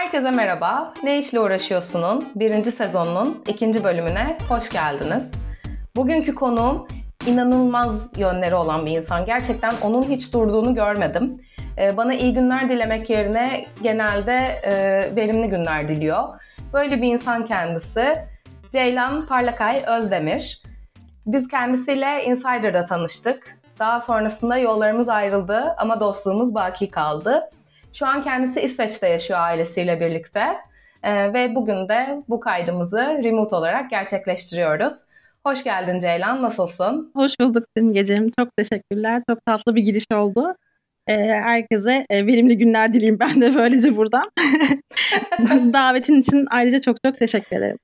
Herkese merhaba. Ne işle uğraşıyorsunun birinci sezonunun ikinci bölümüne hoş geldiniz. Bugünkü konuğum inanılmaz yönleri olan bir insan. Gerçekten onun hiç durduğunu görmedim. Ee, bana iyi günler dilemek yerine genelde e, verimli günler diliyor. Böyle bir insan kendisi. Ceylan Parlakay Özdemir. Biz kendisiyle Insider'da tanıştık. Daha sonrasında yollarımız ayrıldı ama dostluğumuz baki kaldı. Şu an kendisi İsveç'te yaşıyor ailesiyle birlikte. Ee, ve bugün de bu kaydımızı remote olarak gerçekleştiriyoruz. Hoş geldin Ceylan, nasılsın? Hoş bulduk Simgeciğim. Çok teşekkürler. Çok tatlı bir giriş oldu. Ee, herkese e, verimli günler dileyim ben de böylece buradan. Davetin için ayrıca çok çok teşekkür ederim.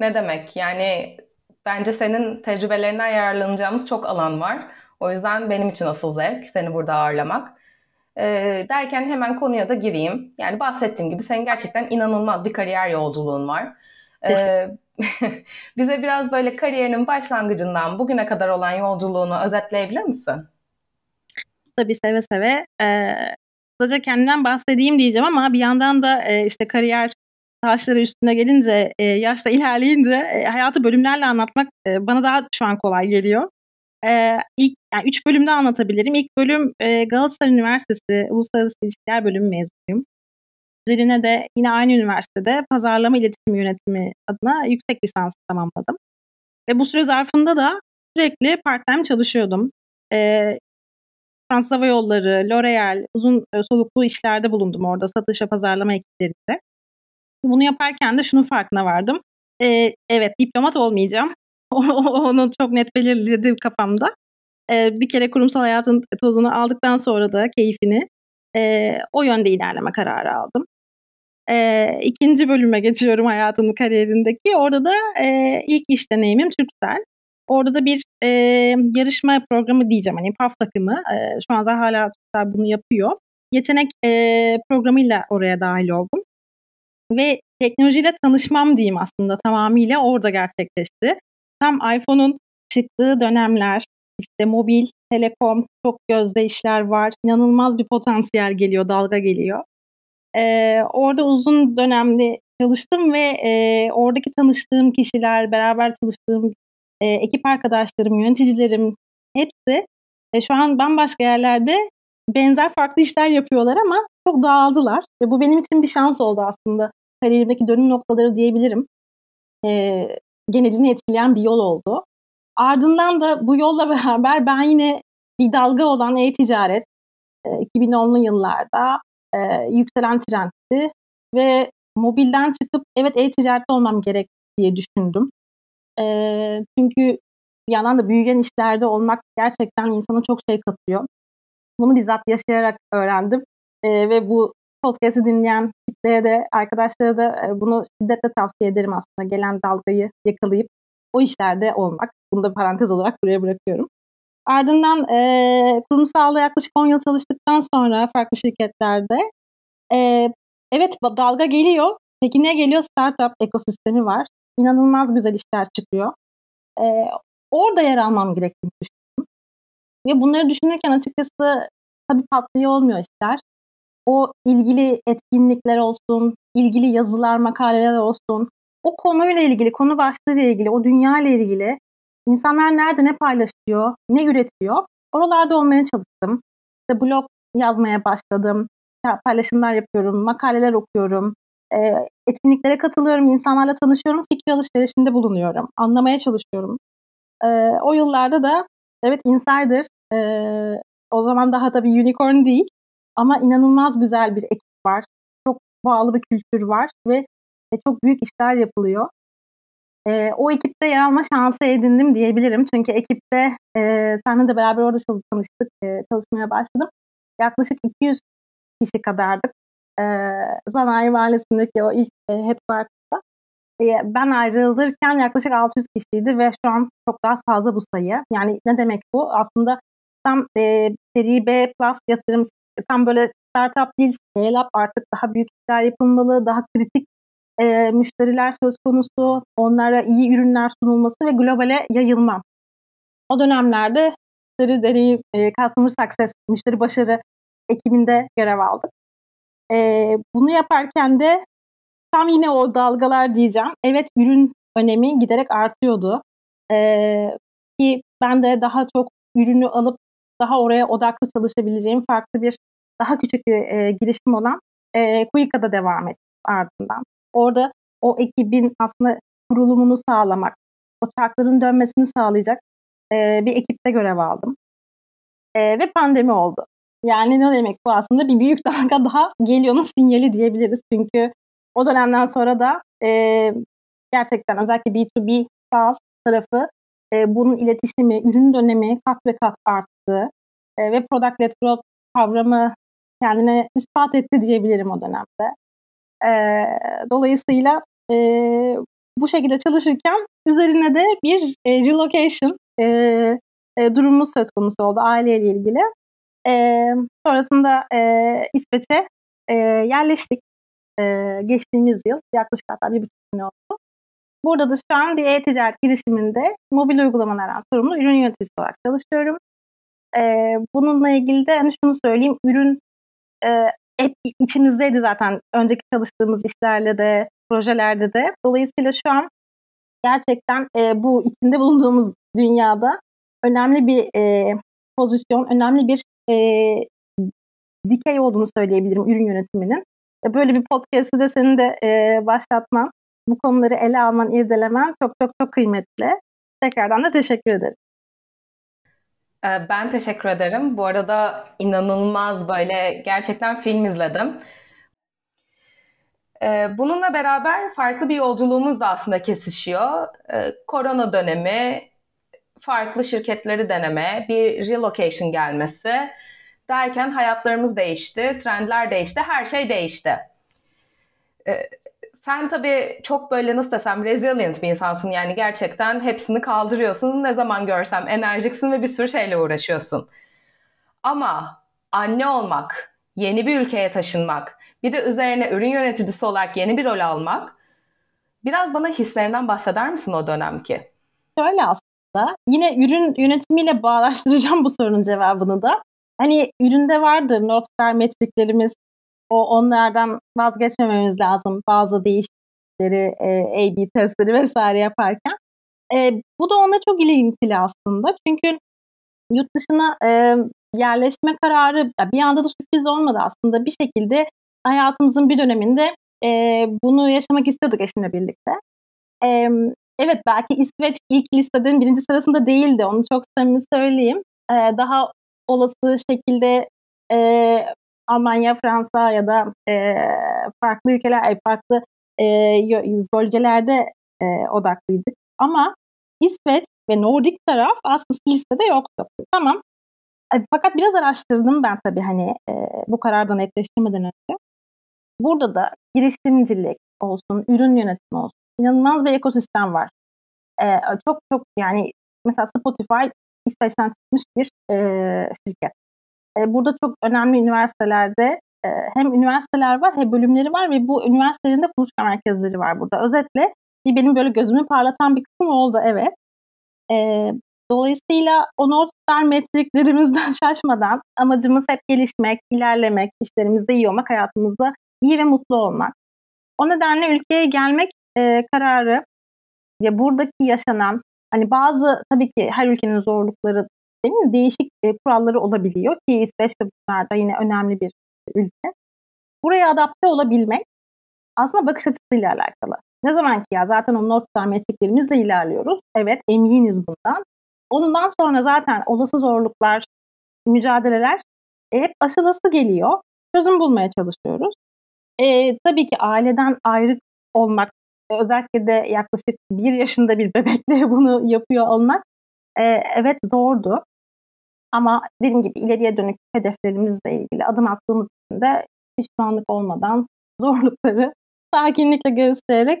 Ne demek? Yani bence senin tecrübelerinden yararlanacağımız çok alan var. O yüzden benim için asıl zevk seni burada ağırlamak. E, derken hemen konuya da gireyim. Yani bahsettiğim gibi senin gerçekten inanılmaz bir kariyer yolculuğun var. E, bize biraz böyle kariyerinin başlangıcından bugüne kadar olan yolculuğunu özetleyebilir misin? Tabii seve seve. Ee, kısaca kendimden bahsedeyim diyeceğim ama bir yandan da e, işte kariyer taşları üstüne gelince, e, yaşta ilerleyince e, hayatı bölümlerle anlatmak e, bana daha şu an kolay geliyor. E, ilk yani üç bölümde anlatabilirim. İlk bölüm e, Galatasaray Üniversitesi Uluslararası İlişkiler Bölümü mezunuyum. Üzerine de yine aynı üniversitede pazarlama iletişim yönetimi adına yüksek lisans tamamladım. Ve bu süre zarfında da sürekli part-time çalışıyordum. E, Fransız Hava Yolları, L'Oreal, uzun e, soluklu işlerde bulundum orada satış ve pazarlama ekiplerinde. Bunu yaparken de şunun farkına vardım. E, evet diplomat olmayacağım. Onu çok net belirledim kafamda. E, bir kere kurumsal hayatın tozunu aldıktan sonra da keyfini e, o yönde ilerleme kararı aldım. E, ikinci bölüme geçiyorum hayatımın kariyerindeki. Orada da e, ilk iş deneyimim Türksel. Orada da bir e, yarışma programı diyeceğim. Hani PAF takımı. E, şu anda hala Türksel bunu yapıyor. Yetenek e, programıyla oraya dahil oldum. Ve teknolojiyle tanışmam diyeyim aslında tamamıyla orada gerçekleşti. Tam iPhone'un çıktığı dönemler, işte mobil, telekom, çok gözde işler var. İnanılmaz bir potansiyel geliyor, dalga geliyor. Ee, orada uzun dönemli çalıştım ve e, oradaki tanıştığım kişiler, beraber çalıştığım e, ekip arkadaşlarım, yöneticilerim hepsi e, şu an bambaşka yerlerde benzer farklı işler yapıyorlar ama çok dağıldılar. Ve bu benim için bir şans oldu aslında. Kariyerimdeki dönüm noktaları diyebilirim. E, genelini etkileyen bir yol oldu. Ardından da bu yolla beraber ben yine bir dalga olan e-ticaret e, 2010'lu yıllarda e, yükselen trendti ve mobilden çıkıp evet e-ticarette olmam gerek diye düşündüm. E, çünkü bir yandan da büyüyen işlerde olmak gerçekten insana çok şey katıyor. Bunu bizzat yaşayarak öğrendim e, ve bu podcast'i dinleyen kitleye de arkadaşlara da e, bunu şiddetle tavsiye ederim aslında. Gelen dalgayı yakalayıp o işlerde olmak. Bunu da parantez olarak buraya bırakıyorum. Ardından e, kurumsalda yaklaşık 10 yıl çalıştıktan sonra farklı şirketlerde e, evet dalga geliyor. Peki ne geliyor? Startup ekosistemi var. İnanılmaz güzel işler çıkıyor. E, orada yer almam gerektiğini düşündüm. Ve bunları düşünürken açıkçası tabii patlıyor olmuyor işler. O ilgili etkinlikler olsun, ilgili yazılar, makaleler olsun, o konuyla ilgili, konu başlığıyla ilgili, o dünya ile ilgili insanlar nerede ne paylaşıyor, ne üretiyor oralarda olmaya çalıştım. İşte blog yazmaya başladım, paylaşımlar yapıyorum, makaleler okuyorum, e, etkinliklere katılıyorum, insanlarla tanışıyorum, fikir alışverişinde bulunuyorum, anlamaya çalışıyorum. E, o yıllarda da evet Insider, e, o zaman daha tabii unicorn değil ama inanılmaz güzel bir ekip var. Çok bağlı bir kültür var ve e, çok büyük işler yapılıyor. E, o ekipte yer alma şansı edindim diyebilirim. Çünkü ekipte e, seninle de beraber orada çalıştık, e, çalışmaya başladım. Yaklaşık 200 kişi kadardık. E, Sanayi Mahallesi'ndeki o ilk e, headquarters'ta. E, ben ayrılırken yaklaşık 600 kişiydi ve şu an çok daha fazla bu sayı. Yani ne demek bu? Aslında tam e, seri B plus yatırım tam böyle startup değil, scale up artık daha büyük işler yapılmalı, daha kritik e, müşteriler söz konusu, onlara iyi ürünler sunulması ve globale yayılma. O dönemlerde müşteri deneyim, e, customer success, müşteri başarı ekibinde görev aldık. E, bunu yaparken de tam yine o dalgalar diyeceğim. Evet ürün önemi giderek artıyordu. E, ki ben de daha çok ürünü alıp daha oraya odaklı çalışabileceğim farklı bir daha küçük bir e, girişim olan e, Quica'da devam ettim ardından. Orada o ekibin aslında kurulumunu sağlamak, o çarkların dönmesini sağlayacak e, bir ekipte görev aldım. E, ve pandemi oldu. Yani ne demek bu aslında bir büyük dalga daha geliyor'nun sinyali diyebiliriz. Çünkü o dönemden sonra da e, gerçekten özellikle B2B SaaS tarafı e, bunun iletişimi, ürün dönemi kat ve kat arttı. E, ve product led growth kavramı kendine ispat etti diyebilirim o dönemde. E, dolayısıyla e, bu şekilde çalışırken üzerine de bir e, relocation e, e, durumu söz konusu oldu aileyle ilgili. E, sonrasında e, İsveç'e e, yerleştik e, geçtiğimiz yıl. Yaklaşık hatta bir buçuk sene oldu. Burada da şu an bir e-ticaret girişiminde mobil uygulamalardan sorumlu ürün yöneticisi olarak çalışıyorum. E, bununla ilgili de hani şunu söyleyeyim, ürün e, hep içimizdeydi zaten önceki çalıştığımız işlerle de, projelerde de. Dolayısıyla şu an gerçekten e, bu içinde bulunduğumuz dünyada önemli bir e, pozisyon, önemli bir e, dikey olduğunu söyleyebilirim ürün yönetiminin. E, böyle bir podcast'ı da senin de e, başlatman, bu konuları ele alman, irdelemen çok çok çok kıymetli. Tekrardan da teşekkür ederim. Ee, ben teşekkür ederim. Bu arada inanılmaz böyle gerçekten film izledim. Ee, bununla beraber farklı bir yolculuğumuz da aslında kesişiyor. Ee, korona dönemi, farklı şirketleri deneme, bir relocation gelmesi derken hayatlarımız değişti, trendler değişti, her şey değişti. Sen tabii çok böyle nasıl desem resilient bir insansın yani gerçekten hepsini kaldırıyorsun. Ne zaman görsem enerjiksin ve bir sürü şeyle uğraşıyorsun. Ama anne olmak, yeni bir ülkeye taşınmak, bir de üzerine ürün yöneticisi olarak yeni bir rol almak biraz bana hislerinden bahseder misin o dönemki? Şöyle aslında yine ürün yönetimiyle bağlaştıracağım bu sorunun cevabını da. Hani üründe vardır North Star metriklerimiz, o onlardan vazgeçmememiz lazım. Bazı değişiklikleri, e, A-B testleri vesaire yaparken. E, bu da ona çok ilintili aslında. Çünkü yurt dışına e, yerleşme kararı bir anda da sürpriz olmadı aslında. Bir şekilde hayatımızın bir döneminde e, bunu yaşamak istiyorduk eşimle birlikte. E, evet belki İsveç ilk listenin birinci sırasında değildi. Onu çok samimi söyleyeyim. E, daha olası şekilde e, Almanya, Fransa ya da e, farklı ülkeler, farklı e, bölgelerde e, odaklıydık. Ama İsveç ve Nordik taraf aslında listede yoktu. Tamam. Fakat biraz araştırdım ben tabii hani e, bu karardan netleştirmeden önce. Burada da girişimcilik olsun, ürün yönetimi olsun. inanılmaz bir ekosistem var. E, çok çok yani mesela Spotify İsveç'ten çıkmış bir e, şirket. E, burada çok önemli üniversitelerde e, hem üniversiteler var hem bölümleri var ve bu üniversitelerin de buluşma merkezleri var burada. Özetle bir benim böyle gözümü parlatan bir kısım oldu evet. E, dolayısıyla o North Star metriklerimizden şaşmadan amacımız hep gelişmek, ilerlemek, işlerimizde iyi olmak, hayatımızda iyi ve mutlu olmak. O nedenle ülkeye gelmek e, kararı ve buradaki yaşanan hani bazı tabii ki her ülkenin zorlukları mi? Değişik e, kuralları olabiliyor ki İsveç de bunlarda yine önemli bir ülke. Buraya adapte olabilmek aslında bakış açısıyla alakalı. Ne zaman ki ya zaten o not metriklerimizle ilerliyoruz. Evet eminiz bundan. Ondan sonra zaten olası zorluklar, mücadeleler e, hep aşılası geliyor. Çözüm bulmaya çalışıyoruz. E, tabii ki aileden ayrı olmak, özellikle de yaklaşık bir yaşında bir bebekle bunu yapıyor olmak e, evet zordu. Ama dediğim gibi ileriye dönük hedeflerimizle ilgili adım attığımız için de pişmanlık olmadan zorlukları sakinlikle göstererek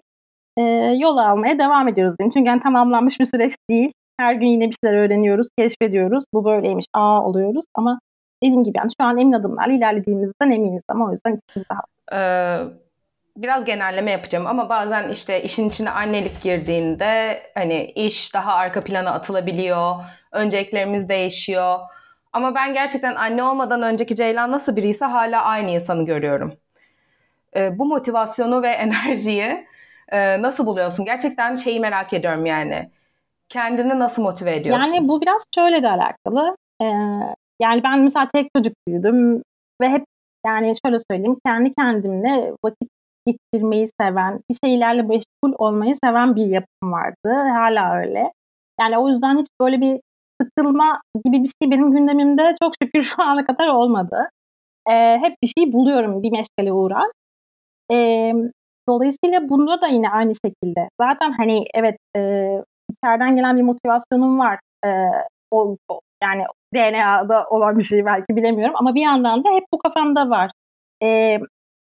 e, yol almaya devam ediyoruz diyeyim. Çünkü yani tamamlanmış bir süreç değil. Her gün yine bir şeyler öğreniyoruz, keşfediyoruz. Bu böyleymiş, aa oluyoruz. Ama dediğim gibi yani şu an emin adımlarla ilerlediğimizden eminiz ama o yüzden içimiz daha. Ee, biraz genelleme yapacağım ama bazen işte işin içine annelik girdiğinde hani iş daha arka plana atılabiliyor, önceliklerimiz değişiyor. Ama ben gerçekten anne olmadan önceki Ceylan nasıl biriyse hala aynı insanı görüyorum. e, bu motivasyonu ve enerjiyi e, nasıl buluyorsun? Gerçekten şeyi merak ediyorum yani. Kendini nasıl motive ediyorsun? Yani bu biraz şöyle de alakalı. Ee, yani ben mesela tek çocuk büyüdüm ve hep yani şöyle söyleyeyim kendi kendimle vakit geçirmeyi seven, bir şeylerle meşgul olmayı seven bir yapım vardı. Hala öyle. Yani o yüzden hiç böyle bir sıkılma gibi bir şey benim gündemimde çok şükür şu ana kadar olmadı. Ee, hep bir şey buluyorum bir meşgale uğrar. Ee, dolayısıyla bunda da yine aynı şekilde. Zaten hani evet e, içeriden gelen bir motivasyonum var. Ee, o, o, yani DNA'da olan bir şey belki bilemiyorum ama bir yandan da hep bu kafamda var. Ee,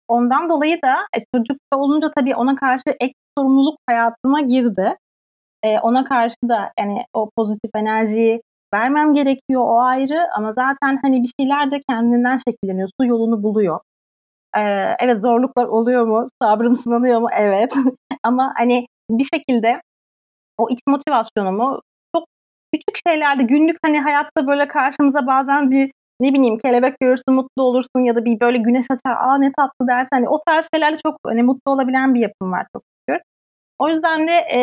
ondan dolayı da e, çocukta olunca tabii ona karşı ek sorumluluk hayatıma girdi. Ee, ona karşı da yani o pozitif enerjiyi vermem gerekiyor o ayrı ama zaten hani bir şeyler de kendinden şekilleniyor. Su yolunu buluyor. Ee, evet zorluklar oluyor mu? Sabrım sınanıyor mu? Evet. ama hani bir şekilde o iç motivasyonumu çok küçük şeylerde günlük hani hayatta böyle karşımıza bazen bir ne bileyim kelebek görürsün mutlu olursun ya da bir böyle güneş açar aa ne tatlı dersen hani o tarz şeylerle çok hani mutlu olabilen bir yapım var çok şükür. O yüzden de e,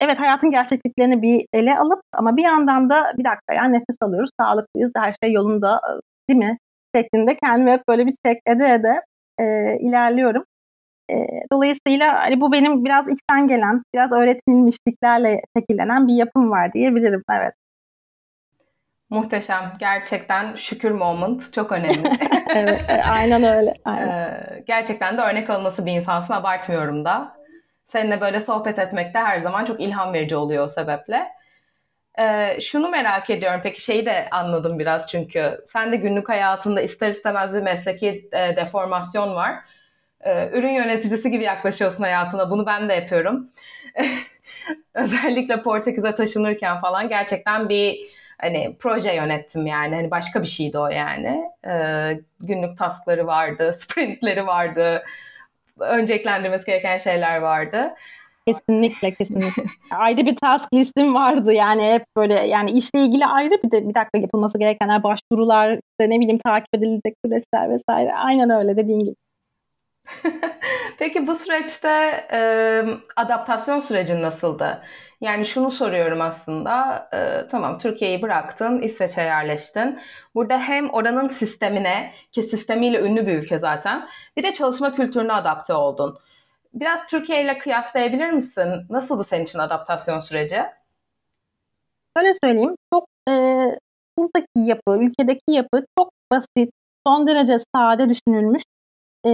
evet hayatın gerçekliklerini bir ele alıp ama bir yandan da bir dakika yani nefes alıyoruz, sağlıklıyız, her şey yolunda değil mi? şeklinde kendimi hep böyle bir çek ede ede e, ilerliyorum. E, dolayısıyla hani bu benim biraz içten gelen, biraz öğretilmişliklerle şekillenen bir yapım var diyebilirim. Evet. Muhteşem. Gerçekten şükür moment. Çok önemli. evet, e, aynen öyle. Aynen. gerçekten de örnek alınması bir insansın. Abartmıyorum da. Seninle böyle sohbet etmek de her zaman çok ilham verici oluyor o sebeple. Ee, şunu merak ediyorum. Peki şeyi de anladım biraz çünkü. Sen de günlük hayatında ister istemez bir mesleki e, deformasyon var. Ee, ürün yöneticisi gibi yaklaşıyorsun hayatına. Bunu ben de yapıyorum. Özellikle Portekiz'e taşınırken falan gerçekten bir hani proje yönettim yani. Hani başka bir şeydi o yani. Ee, günlük taskları vardı, sprintleri vardı. Önceliklendirmesi gereken şeyler vardı. Kesinlikle kesinlikle. ayrı bir task listim vardı yani hep böyle yani işle ilgili ayrı bir de bir dakika yapılması gerekenler başvurular işte ne bileyim takip edilecek süreçler vesaire aynen öyle dediğin gibi. Peki bu süreçte e, adaptasyon sürecin nasıldı? Yani şunu soruyorum aslında. E, tamam Türkiye'yi bıraktın, İsveç'e yerleştin. Burada hem oranın sistemine ki sistemiyle ünlü bir ülke zaten. Bir de çalışma kültürüne adapte oldun. Biraz Türkiye ile kıyaslayabilir misin? Nasıldı senin için adaptasyon süreci? Şöyle söyleyeyim. Çok e, buradaki yapı, ülkedeki yapı çok basit, son derece sade düşünülmüş e,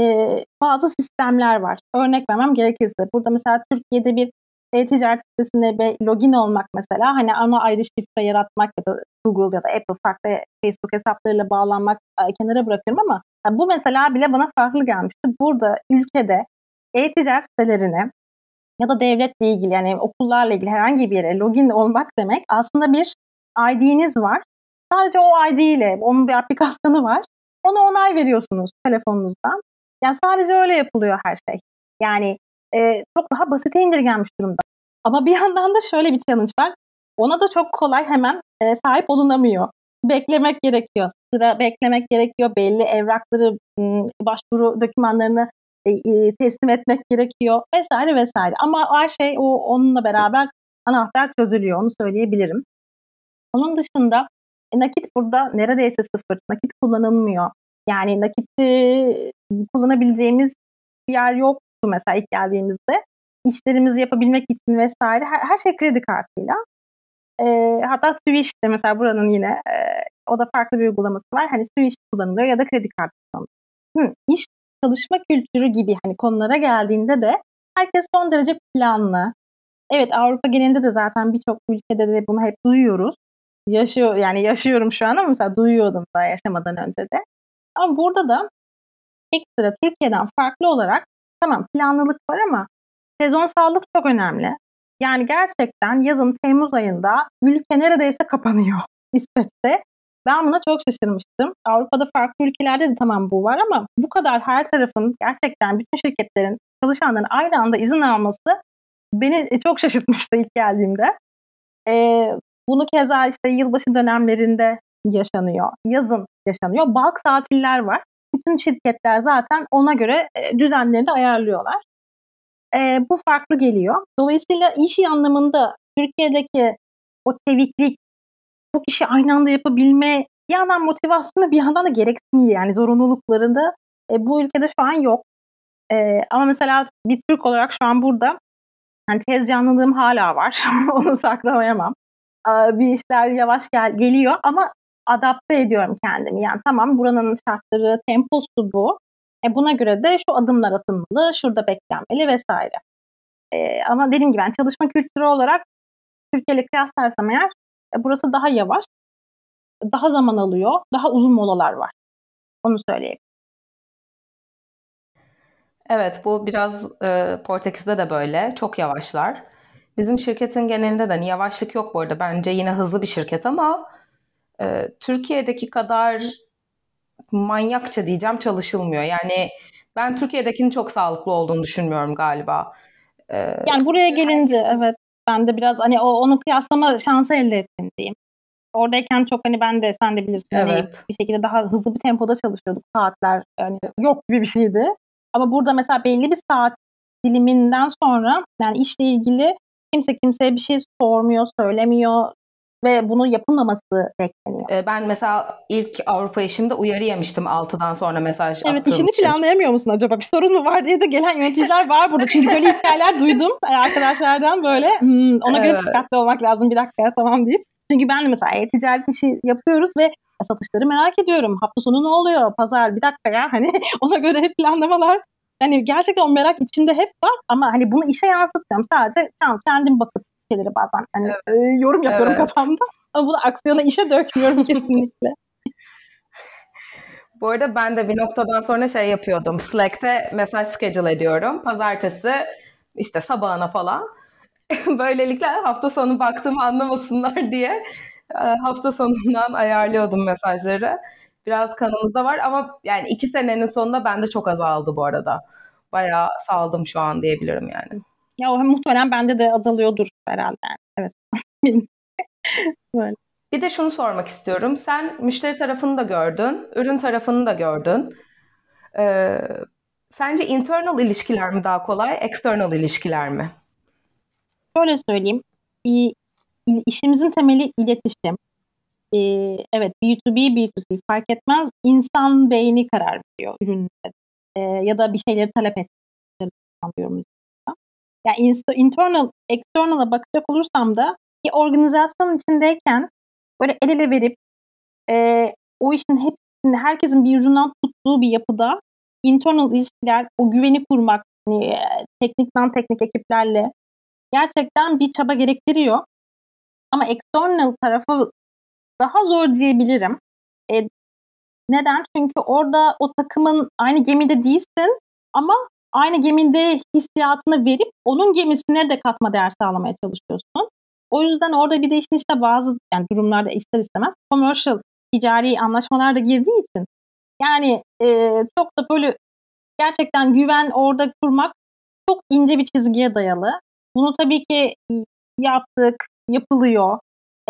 bazı sistemler var. Örnek vermem gerekirse. Burada mesela Türkiye'de bir e-ticaret sitesine bir login olmak mesela hani ana ayrı şifre yaratmak ya da Google ya da Apple farklı Facebook hesaplarıyla bağlanmak e, kenara bırakıyorum ama yani bu mesela bile bana farklı gelmişti. Burada ülkede e-ticaret sitelerine ya da devletle ilgili yani okullarla ilgili herhangi bir yere login olmak demek aslında bir ID'niz var. Sadece o ID ile onun bir aplikasyonu var. Ona onay veriyorsunuz telefonunuzdan. Yani sadece öyle yapılıyor her şey. Yani e, çok daha basite indirgenmiş durumda. Ama bir yandan da şöyle bir challenge var. Ona da çok kolay hemen e, sahip olunamıyor. Beklemek gerekiyor. Sıra beklemek gerekiyor. Belli evrakları, başvuru dokümanlarını e, e, teslim etmek gerekiyor vesaire vesaire. Ama her şey o onunla beraber anahtar çözülüyor. Onu söyleyebilirim. Onun dışında e, nakit burada neredeyse sıfır. Nakit kullanılmıyor. Yani nakiti kullanabileceğimiz bir yer yoktu mesela ilk geldiğimizde. İşlerimizi yapabilmek için vesaire her, her şey kredi kartıyla. E, hatta Swish'te mesela buranın yine e, o da farklı bir uygulaması var. Hani Swish kullanılıyor ya da kredi kartı kullanılıyor. Hı, iş çalışma kültürü gibi hani konulara geldiğinde de herkes son derece planlı. Evet Avrupa genelinde de zaten birçok ülkede de bunu hep duyuyoruz. Yaşıyor yani yaşıyorum şu an ama mesela duyuyordum da yaşamadan önce de. Ama burada da ekstra Türkiye'den farklı olarak tamam planlılık var ama sezonsallık çok önemli. Yani gerçekten yazın Temmuz ayında ülke neredeyse kapanıyor İsveç'te. Ben buna çok şaşırmıştım. Avrupa'da farklı ülkelerde de tamam bu var ama bu kadar her tarafın gerçekten bütün şirketlerin çalışanların aynı anda izin alması beni e, çok şaşırtmıştı ilk geldiğimde. Ee, bunu keza işte yılbaşı dönemlerinde yaşanıyor. Yazın yaşanıyor. Balk tatiller var. Bütün şirketler zaten ona göre e, düzenlerini ayarlıyorlar. E, bu farklı geliyor. Dolayısıyla iş anlamında Türkiye'deki o çeviklik, çok işi aynı anda yapabilme, bir yandan motivasyonu bir yandan da gereksinliği yani zorunluluklarında e, bu ülkede şu an yok. E, ama mesela bir Türk olarak şu an burada hani tez canlılığım hala var. Onu saklamayamam. E, bir işler yavaş gel geliyor ama adapte ediyorum kendimi. Yani tamam buranın şartları, temposu bu. E, buna göre de şu adımlar atılmalı, şurada beklenmeli vesaire. E, ama dediğim gibi yani çalışma kültürü olarak Türkiye ile kıyaslarsam eğer e, burası daha yavaş, daha zaman alıyor, daha uzun molalar var. Onu söyleyeyim. Evet, bu biraz e, Portekiz'de de böyle. Çok yavaşlar. Bizim şirketin genelinde de hani yavaşlık yok bu arada. Bence yine hızlı bir şirket ama e, Türkiye'deki kadar manyakça diyeceğim çalışılmıyor. Yani ben Türkiye'dekinin çok sağlıklı olduğunu düşünmüyorum galiba. E, yani buraya gelince evet ben de biraz hani o onu kıyaslama şansı elde ettim diyeyim. Oradayken çok hani ben de sen de bilirsin hani evet. hani bir şekilde daha hızlı bir tempoda çalışıyorduk. Saatler yani yok gibi bir şeydi. Ama burada mesela belli bir saat diliminden sonra yani işle ilgili kimse kimseye bir şey sormuyor, söylemiyor ve bunu yapılmaması bekleniyor. Ee, ben mesela ilk Avrupa işimde uyarı yemiştim 6'dan sonra mesaj evet, Evet işini için. planlayamıyor musun acaba? Bir sorun mu var diye de gelen yöneticiler var burada. Çünkü böyle hikayeler duydum arkadaşlardan böyle hmm, ona göre evet. dikkatli olmak lazım bir dakika tamam deyip. Çünkü ben de mesela e-ticaret işi yapıyoruz ve satışları merak ediyorum. Hafta sonu ne oluyor? Pazar bir dakika ya hani ona göre hep planlamalar. Hani gerçekten o merak içinde hep var ama hani bunu işe yansıtmıyorum. Sadece tamam kendim bakıp şeyleri bazen hani evet. e, yorum yapıyorum evet. kafamda. Ama bunu aksiyona işe dökmüyorum kesinlikle. Bu arada ben de bir noktadan sonra şey yapıyordum. Slack'te mesaj schedule ediyorum. Pazartesi işte sabahına falan. Böylelikle hafta sonu baktığımı anlamasınlar diye e, hafta sonundan ayarlıyordum mesajları. Biraz kanımızda var ama yani iki senenin sonunda bende çok azaldı bu arada. Bayağı saldım şu an diyebilirim yani. Ya o muhtemelen bende de azalıyordur herhalde. Evet. Böyle. Bir de şunu sormak istiyorum. Sen müşteri tarafını da gördün, ürün tarafını da gördün. Ee, sence internal ilişkiler mi daha kolay, external ilişkiler mi? Şöyle söyleyeyim. İşimizin temeli iletişim. Ee, evet B2B, B2C fark etmez. İnsan beyni karar veriyor üründe. Ee, ya da bir şeyleri talep etmiyorum. Yani internal, external'a bakacak olursam da bir organizasyon içindeyken böyle el ele verip e, o işin hep herkesin bir ucundan tuttuğu bir yapıda internal ilişkiler, o güveni kurmak, hani, teknikten teknik ekiplerle gerçekten bir çaba gerektiriyor. Ama external tarafı daha zor diyebilirim. E, neden? Çünkü orada o takımın aynı gemide değilsin ama aynı gemide hissiyatını verip onun gemisine de katma değer sağlamaya çalışıyorsun. O yüzden orada bir de işin işte bazı yani durumlarda ister istemez commercial ticari anlaşmalar da girdiği için yani e, çok da böyle gerçekten güven orada kurmak çok ince bir çizgiye dayalı. Bunu tabii ki yaptık, yapılıyor.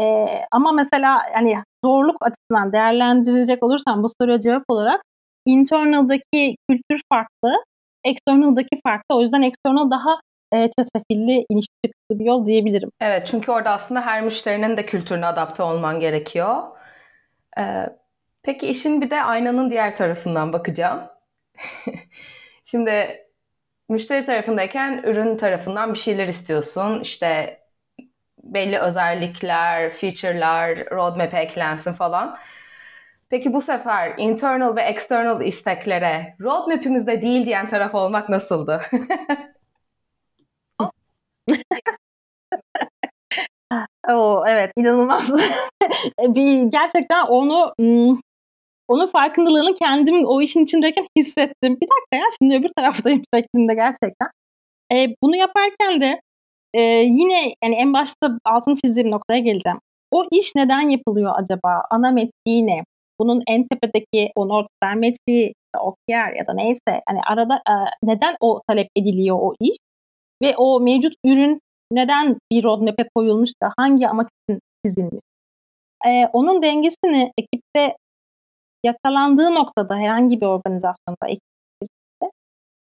E, ama mesela hani zorluk açısından değerlendirecek olursam bu soruya cevap olarak internal'daki kültür farklı, external'daki farklı. O yüzden external daha e, çetrefilli, iniş çıkışlı bir yol diyebilirim. Evet çünkü orada aslında her müşterinin de kültürüne adapte olman gerekiyor. Ee, peki işin bir de aynanın diğer tarafından bakacağım. Şimdi müşteri tarafındayken ürün tarafından bir şeyler istiyorsun. İşte belli özellikler, feature'lar, roadmap'e eklensin falan. Peki bu sefer internal ve external isteklere roadmap'imizde değil diyen taraf olmak nasıldı? o evet inanılmaz. bir gerçekten onu onun farkındalığını kendim o işin içindeyken hissettim. Bir dakika ya şimdi öbür taraftayım şeklinde gerçekten. E, bunu yaparken de e, yine yani en başta altını çizdiğim noktaya geleceğim. O iş neden yapılıyor acaba? Ana metriği ne? Bunun en tepedeki o Northstar metriği, OKR ya da neyse hani arada e, neden o talep ediliyor o iş? Ve o mevcut ürün neden bir roadmap'e koyulmuş da hangi amaç için çizilmiş? Ee, onun dengesini ekipte yakalandığı noktada herhangi bir organizasyonda ekipte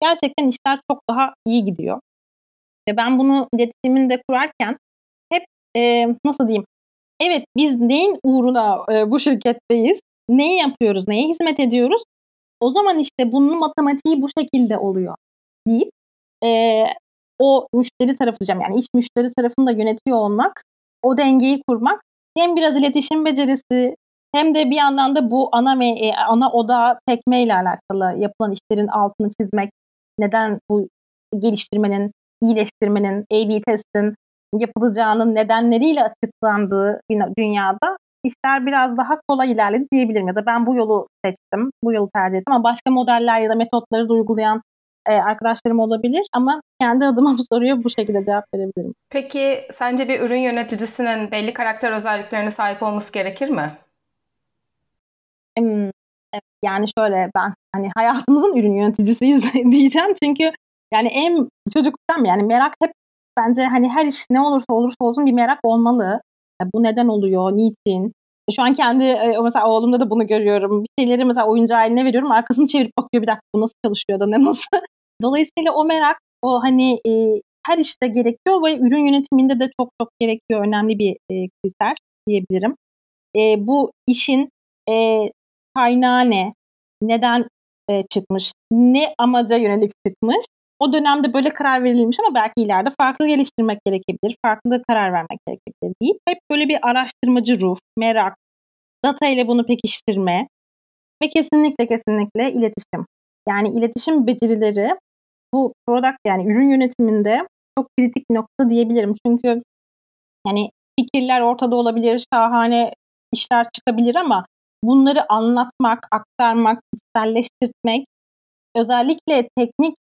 gerçekten işler çok daha iyi gidiyor. Ve ben bunu iletişiminde kurarken hep e, nasıl diyeyim evet biz neyin uğruna e, bu şirketteyiz, neyi yapıyoruz, neye hizmet ediyoruz? O zaman işte bunun matematiği bu şekilde oluyor deyip e, o müşteri tarafı diyeceğim. Yani iç müşteri tarafını da yönetiyor olmak, o dengeyi kurmak hem biraz iletişim becerisi hem de bir yandan da bu ana ve e, ana oda tekme ile alakalı yapılan işlerin altını çizmek, neden bu geliştirmenin, iyileştirmenin, A-B testin yapılacağının nedenleriyle açıklandığı dünyada işler biraz daha kolay ilerledi diyebilirim. Ya da ben bu yolu seçtim, bu yolu tercih ettim ama başka modeller ya da metotları da uygulayan e, arkadaşlarım olabilir ama kendi adıma bu soruya bu şekilde cevap verebilirim. Peki sence bir ürün yöneticisinin belli karakter özelliklerine sahip olması gerekir mi? Yani şöyle ben hani hayatımızın ürün yöneticisiyiz diyeceğim çünkü yani en çocukluktan yani merak hep bence hani her iş ne olursa olursa olsun bir merak olmalı. Yani bu neden oluyor, niçin? Şu an kendi mesela oğlumda da bunu görüyorum. Bir şeyleri mesela oyuncu haline veriyorum. Arkasını çevirip bakıyor bir dakika bu nasıl çalışıyor da ne nasıl. Dolayısıyla o merak o hani e, her işte gerekiyor ve ürün yönetiminde de çok çok gerekiyor. Önemli bir e, kriter diyebilirim. E, bu işin e, kaynağı ne? Neden e, çıkmış? Ne amaca yönelik çıkmış? O dönemde böyle karar verilmiş ama belki ileride farklı geliştirmek gerekebilir, farklı karar vermek gerekebilir deyip hep böyle bir araştırmacı ruh, merak, data ile bunu pekiştirme ve kesinlikle kesinlikle iletişim. Yani iletişim becerileri bu product yani ürün yönetiminde çok kritik nokta diyebilirim. Çünkü yani fikirler ortada olabilir, şahane işler çıkabilir ama bunları anlatmak, aktarmak, içselleştirmek özellikle teknik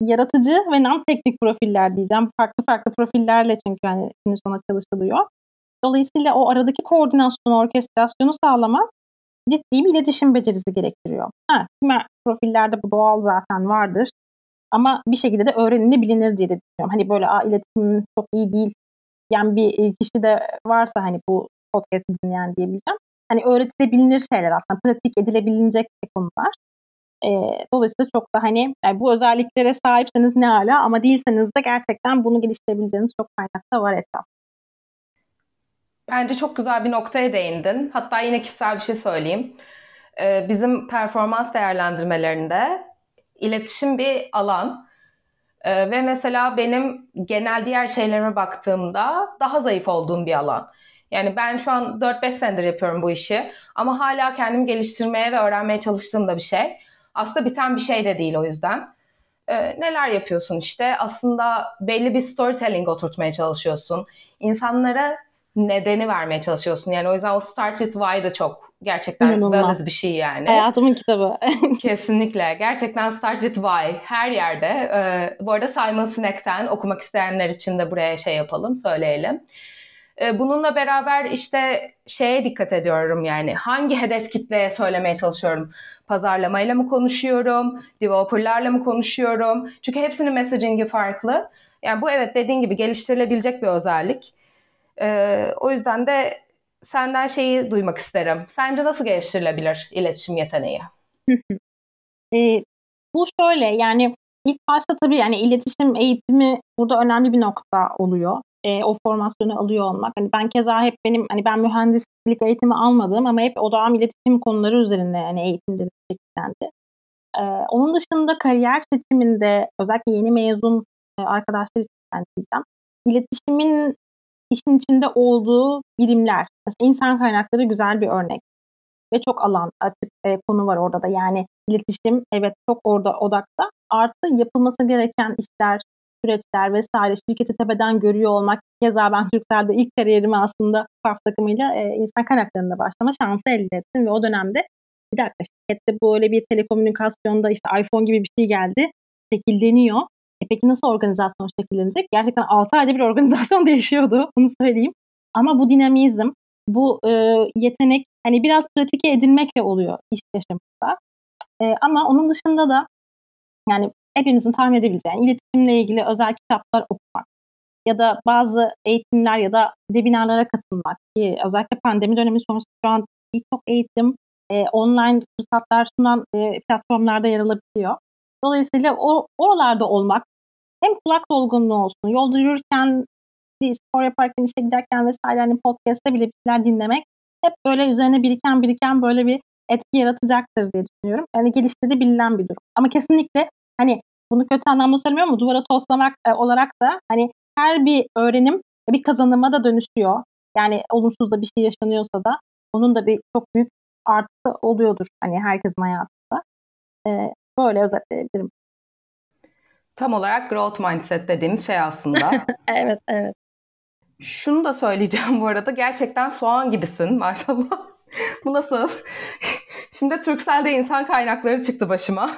yaratıcı ve non-teknik profiller diyeceğim. Farklı farklı profillerle çünkü yani günün sona çalışılıyor. Dolayısıyla o aradaki koordinasyonu, orkestrasyonu sağlamak ciddi bir iletişim becerisi gerektiriyor. Ha, profillerde bu doğal zaten vardır. Ama bir şekilde de öğrenilebilir diye de düşünüyorum. Hani böyle Aa, iletişim çok iyi değil yani bir kişi de varsa hani bu podcast'i dinleyen diyebileceğim. Hani öğretilebilir şeyler aslında. Pratik edilebilecek konular. E, dolayısıyla çok da hani yani bu özelliklere sahipseniz ne hala ama değilseniz de gerçekten bunu geliştirebileceğiniz çok kaynak da var etrafta. Bence çok güzel bir noktaya değindin. Hatta yine kişisel bir şey söyleyeyim. Ee, bizim performans değerlendirmelerinde iletişim bir alan. Ee, ve mesela benim genel diğer şeylerime baktığımda daha zayıf olduğum bir alan. Yani ben şu an 4-5 senedir yapıyorum bu işi ama hala kendimi geliştirmeye ve öğrenmeye çalıştığım da bir şey. Aslında biten bir şey de değil o yüzden. Ee, neler yapıyorsun işte? Aslında belli bir storytelling oturtmaya çalışıyorsun. İnsanlara nedeni vermeye çalışıyorsun. Yani o yüzden o Start With Why da çok gerçekten valid bir şey yani. Hayatımın kitabı. Kesinlikle. Gerçekten Start With Why her yerde. Ee, bu arada Simon Sinek'ten okumak isteyenler için de buraya şey yapalım, söyleyelim. Ee, bununla beraber işte şeye dikkat ediyorum yani hangi hedef kitleye söylemeye çalışıyorum. Pazarlamayla mı konuşuyorum, developerlarla mı konuşuyorum? Çünkü hepsinin messaging'i farklı. Yani bu evet dediğin gibi geliştirilebilecek bir özellik. Ee, o yüzden de senden şeyi duymak isterim. Sence nasıl geliştirilebilir iletişim yeteneği? e, bu şöyle yani ilk başta tabii yani iletişim eğitimi burada önemli bir nokta oluyor e, o formasyonu alıyor olmak. Hani ben keza hep benim hani ben mühendislik eğitimi almadım ama hep odağım iletişim konuları üzerine hani eğitimde şekillendi. E, onun dışında kariyer seçiminde özellikle yeni mezun e, arkadaşlar için ben diyeceğim. İletişimin işin içinde olduğu birimler. Mesela insan kaynakları güzel bir örnek. Ve çok alan açık e, konu var orada da. Yani iletişim evet çok orada odakta. Artı yapılması gereken işler, süreçler vesaire şirketi tepeden görüyor olmak. Keza ben Türkcell'de ilk kariyerimi aslında fark takımıyla e, insan kaynaklarında başlama şansı elde ettim ve o dönemde bir dakika şirkette böyle bir telekomünikasyonda işte iPhone gibi bir şey geldi. Şekilleniyor. E peki nasıl organizasyon şekillenecek? Gerçekten 6 ayda bir organizasyon değişiyordu. Bunu söyleyeyim. Ama bu dinamizm, bu e, yetenek hani biraz pratike edinmekle oluyor iş yaşamında. E, ama onun dışında da yani hepimizin tahmin edebileceği iletişimle ilgili özel kitaplar okumak ya da bazı eğitimler ya da webinarlara katılmak ki özellikle pandemi dönemi sonrası şu an birçok eğitim e, online fırsatlar sunan e, platformlarda yer alabiliyor. Dolayısıyla o oralarda olmak hem kulak dolgunluğu olsun, yolda yürürken, spor yaparken, işe giderken vesaire hani podcast'te bile bir şeyler dinlemek hep böyle üzerine biriken biriken böyle bir etki yaratacaktır diye düşünüyorum. Yani geliştirebilen bir durum. Ama kesinlikle hani bunu kötü anlamda söylemiyorum ama duvara toslamak e, olarak da hani her bir öğrenim bir kazanıma da dönüşüyor. Yani olumsuz da bir şey yaşanıyorsa da onun da bir çok büyük artı oluyordur hani herkesin hayatında. Ee, böyle özetleyebilirim. Tam olarak growth mindset dediğimiz şey aslında. evet, evet. Şunu da söyleyeceğim bu arada. Gerçekten soğan gibisin maşallah. bu nasıl? Şimdi Türksel'de insan kaynakları çıktı başıma.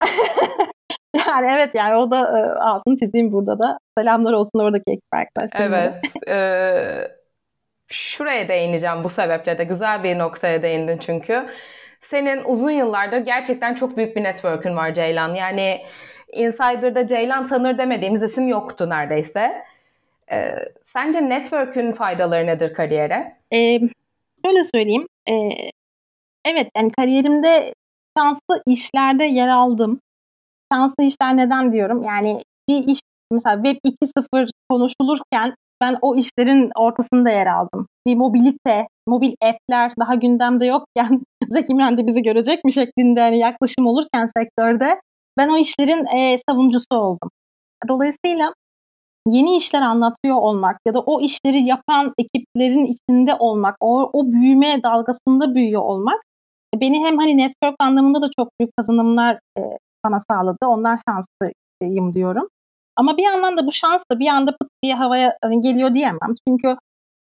yani evet yani o da e, altını çizeyim burada da. Selamlar olsun oradaki ekip arkadaşlarım. Evet. E, şuraya değineceğim bu sebeple de. Güzel bir noktaya değindin çünkü. Senin uzun yıllardır gerçekten çok büyük bir network'ün var Ceylan. Yani Insider'da Ceylan tanır demediğimiz isim yoktu neredeyse. Ee, sence network'ün faydaları nedir kariyere? Ee, şöyle söyleyeyim. Ee, evet yani kariyerimde şanslı işlerde yer aldım. Şanslı işler neden diyorum? Yani bir iş mesela Web 2.0 konuşulurken ben o işlerin ortasında yer aldım. Bir mobilite, mobil app'ler daha gündemde yokken Zeki Müren de bizi görecek mi şeklinde hani yaklaşım olurken sektörde ben o işlerin e, savunucusu oldum. Dolayısıyla yeni işler anlatıyor olmak ya da o işleri yapan ekiplerin içinde olmak, o, o büyüme dalgasında büyüyor olmak beni hem hani network anlamında da çok büyük kazanımlar e, bana sağladı. Ondan şanslıyım diyorum. Ama bir yandan da bu şans da bir anda pıt diye havaya hani geliyor diyemem. Çünkü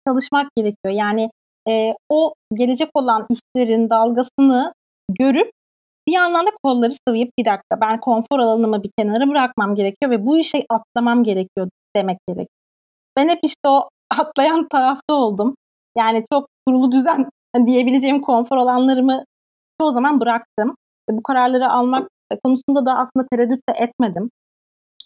çalışmak gerekiyor. Yani e, o gelecek olan işlerin dalgasını görüp bir yandan da kolları sıvayıp bir dakika ben konfor alanımı bir kenara bırakmam gerekiyor ve bu işe atlamam gerekiyor demek gerekiyor. Ben hep işte o atlayan tarafta oldum. Yani çok kurulu düzen diyebileceğim konfor alanlarımı çoğu zaman bıraktım. Ve bu kararları almak konusunda da aslında tereddüt de etmedim.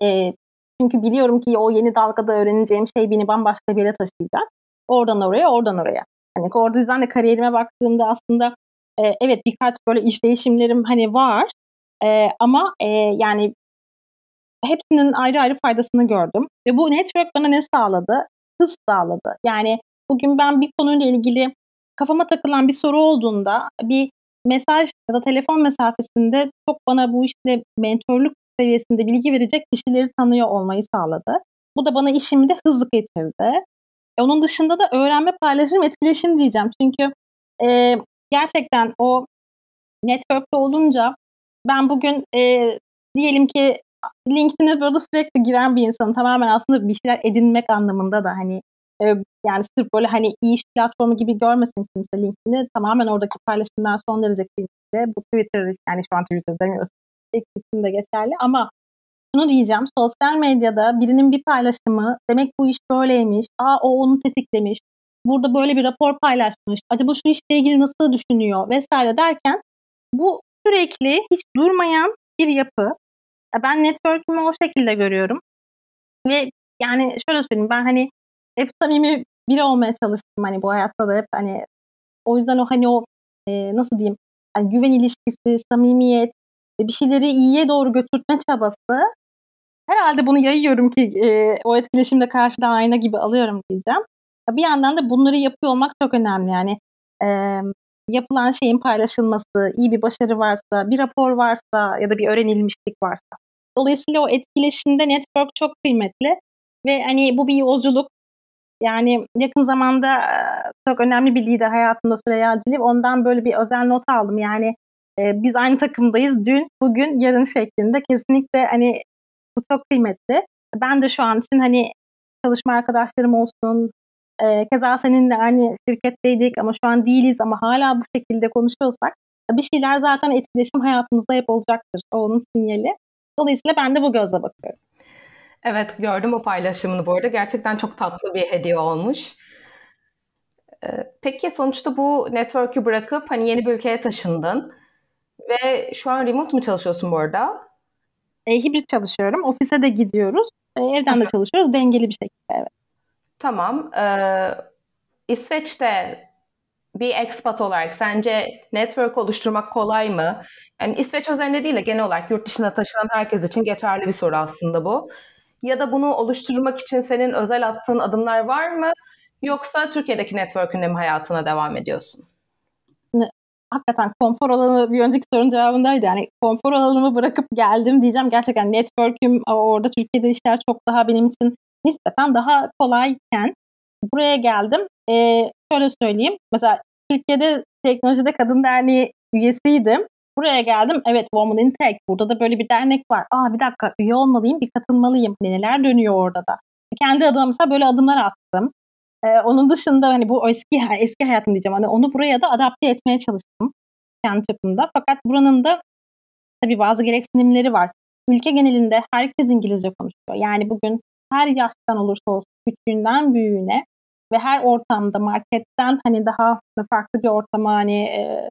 E, çünkü biliyorum ki o yeni dalgada öğreneceğim şey beni bambaşka bir yere taşıyacak. Oradan oraya, oradan oraya. Hani o yüzden de kariyerime baktığımda aslında e, evet birkaç böyle iş değişimlerim hani var. E, ama e, yani hepsinin ayrı ayrı faydasını gördüm. Ve bu network bana ne sağladı? Hız sağladı. Yani bugün ben bir konuyla ilgili kafama takılan bir soru olduğunda bir mesaj ya da telefon mesafesinde çok bana bu işte mentorluk seviyesinde bilgi verecek kişileri tanıyor olmayı sağladı. Bu da bana işimi de hızlı getirdi. E, onun dışında da öğrenme, paylaşım, etkileşim diyeceğim. Çünkü e, gerçekten o network'te olunca ben bugün e, diyelim ki LinkedIn'e böyle sürekli giren bir insanım. Tamamen aslında bir şeyler edinmek anlamında da hani yani sırf böyle hani iyi iş platformu gibi görmesin kimse LinkedIn'i. Tamamen oradaki paylaşımlar son derece kıymetli. Bu Twitter yani şu an Twitter demiyoruz. İkisinin de geçerli ama şunu diyeceğim. Sosyal medyada birinin bir paylaşımı demek bu iş böyleymiş. Aa o onu tetiklemiş. Burada böyle bir rapor paylaşmış. Acaba şu işle ilgili nasıl düşünüyor vesaire derken bu sürekli hiç durmayan bir yapı. Ben network'ümü o şekilde görüyorum. Ve yani şöyle söyleyeyim ben hani hep samimi biri olmaya çalıştım hani bu hayatta da hep hani o yüzden o hani o e, nasıl diyeyim yani güven ilişkisi, samimiyet, bir şeyleri iyiye doğru götürtme çabası herhalde bunu yayıyorum ki e, o etkileşimde karşıdan ayna gibi alıyorum diyeceğim. Bir yandan da bunları yapıyor olmak çok önemli. Yani e, yapılan şeyin paylaşılması, iyi bir başarı varsa, bir rapor varsa ya da bir öğrenilmişlik varsa. Dolayısıyla o etkileşimde network çok kıymetli ve hani bu bir yolculuk. Yani yakın zamanda çok önemli bir lider hayatımda Süreyya Cilip. Ondan böyle bir özel not aldım. Yani e, biz aynı takımdayız. Dün, bugün, yarın şeklinde. Kesinlikle hani bu çok kıymetli. Ben de şu an için hani çalışma arkadaşlarım olsun, e, keza seninle aynı şirketteydik ama şu an değiliz ama hala bu şekilde konuşuyorsak bir şeyler zaten etkileşim hayatımızda hep olacaktır. O onun sinyali. Dolayısıyla ben de bu gözle bakıyorum. Evet gördüm o paylaşımını bu arada. Gerçekten çok tatlı bir hediye olmuş. Peki sonuçta bu network'ü bırakıp hani yeni bir ülkeye taşındın ve şu an remote mu çalışıyorsun bu arada? E, hibrit çalışıyorum. Ofise de gidiyoruz. E, evden de çalışıyoruz. Dengeli bir şekilde evet. Tamam. Ee, İsveç'te bir expat olarak sence network oluşturmak kolay mı? Yani İsveç özelinde değil de genel olarak yurt dışına taşınan herkes için geçerli bir soru aslında bu. Ya da bunu oluşturmak için senin özel attığın adımlar var mı? Yoksa Türkiye'deki network'ünle mi hayatına devam ediyorsun? hakikaten konfor alanı bir önceki sorunun cevabındaydı. Yani konfor alanımı bırakıp geldim diyeceğim. Gerçekten network'üm orada Türkiye'de işler çok daha benim için nispeten daha kolayken buraya geldim. Ee, şöyle söyleyeyim. Mesela Türkiye'de Teknolojide Kadın Derneği üyesiydim. Buraya geldim. Evet Women in Tech. Burada da böyle bir dernek var. Aa bir dakika üye olmalıyım, bir katılmalıyım. Neler dönüyor orada da. Kendi adıma mesela böyle adımlar attım. Ee, onun dışında hani bu eski eski hayatım diyeceğim. Hani onu buraya da adapte etmeye çalıştım kendi çapımda. Fakat buranın da tabii bazı gereksinimleri var. Ülke genelinde herkes İngilizce konuşuyor. Yani bugün her yaştan olursa olsun küçüğünden büyüğüne ve her ortamda marketten hani daha farklı bir ortama hani e,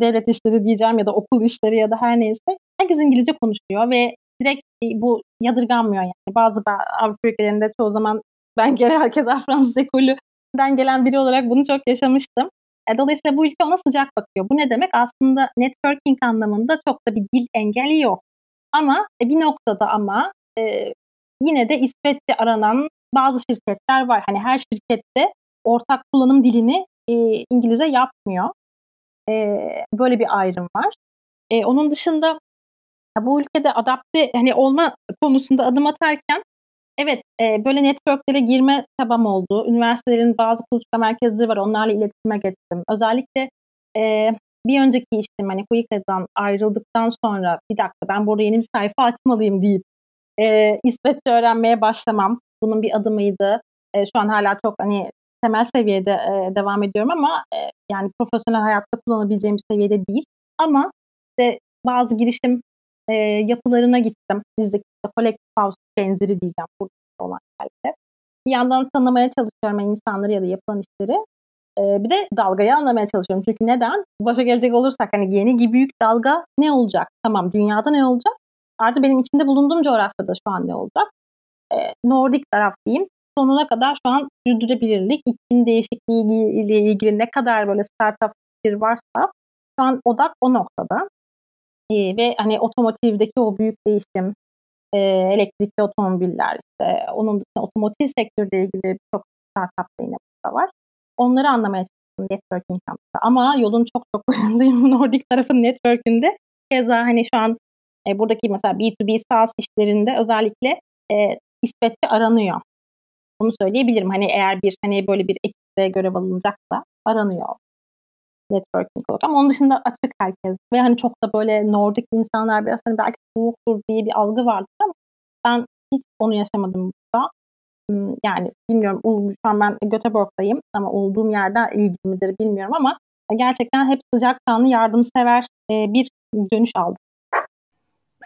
devlet işleri diyeceğim ya da okul işleri ya da her neyse herkes İngilizce konuşuyor ve direkt bu yadırganmıyor yani. Bazı Avrupa ülkelerinde çoğu zaman ben genel herkes Fransız ekolünden gelen biri olarak bunu çok yaşamıştım. E, dolayısıyla bu ülke ona sıcak bakıyor. Bu ne demek? Aslında networking anlamında çok da bir dil engeli yok. Ama e, bir noktada ama e, yine de İsveççe aranan bazı şirketler var. Hani her şirkette ortak kullanım dilini e, İngilizce yapmıyor. E, böyle bir ayrım var. E, onun dışında bu ülkede adapte hani olma konusunda adım atarken evet e, böyle networklere girme çabam oldu. Üniversitelerin bazı kuluçka merkezleri var. Onlarla iletişime geçtim. Özellikle e, bir önceki işim hani Kuyuka'dan ayrıldıktan sonra bir dakika ben burada yeni bir sayfa açmalıyım deyip e, İsveççe öğrenmeye başlamam. Bunun bir adımıydı. E, şu an hala çok hani temel seviyede e, devam ediyorum ama e, yani profesyonel hayatta kullanabileceğim bir seviyede değil. Ama işte bazı girişim e, yapılarına gittim. Bizdeki işte collective house benzeri diyeceğim burada olan yerlerde. Bir yandan tanımaya çalışıyorum insanları ya da yapılan işleri. E, bir de dalgayı anlamaya çalışıyorum. Çünkü neden? Başa gelecek olursak hani yeni gibi büyük dalga ne olacak? Tamam dünyada ne olacak? Artı benim içinde bulunduğum coğrafyada şu an ne olacak? E, Nordik taraf diyeyim. Sonuna kadar şu an sürdürülebilirlik, iklim değişikliği ile ilgili ne kadar böyle startup fikir varsa şu an odak o noktada. E, ve hani otomotivdeki o büyük değişim, e, elektrikli otomobiller işte onun dışında otomotiv sektörüyle ilgili birçok startup da yine burada var. Onları anlamaya çalıştım networking kampta. Ama yolun çok çok başındayım Nordic tarafın network'ünde. Keza hani şu an e, buradaki mesela B2B SaaS işlerinde özellikle e, İsveççe aranıyor. Bunu söyleyebilirim. Hani eğer bir hani böyle bir ekipte görev alınacaksa aranıyor networking olarak. Ama onun dışında açık herkes. Ve hani çok da böyle Nordik insanlar biraz hani belki soğuktur diye bir algı vardır ama ben hiç onu yaşamadım burada. Hmm, yani bilmiyorum şu an ben Göteborg'dayım ama olduğum yerde ilgili midir bilmiyorum ama gerçekten hep sıcakkanlı, yardımsever bir dönüş aldım.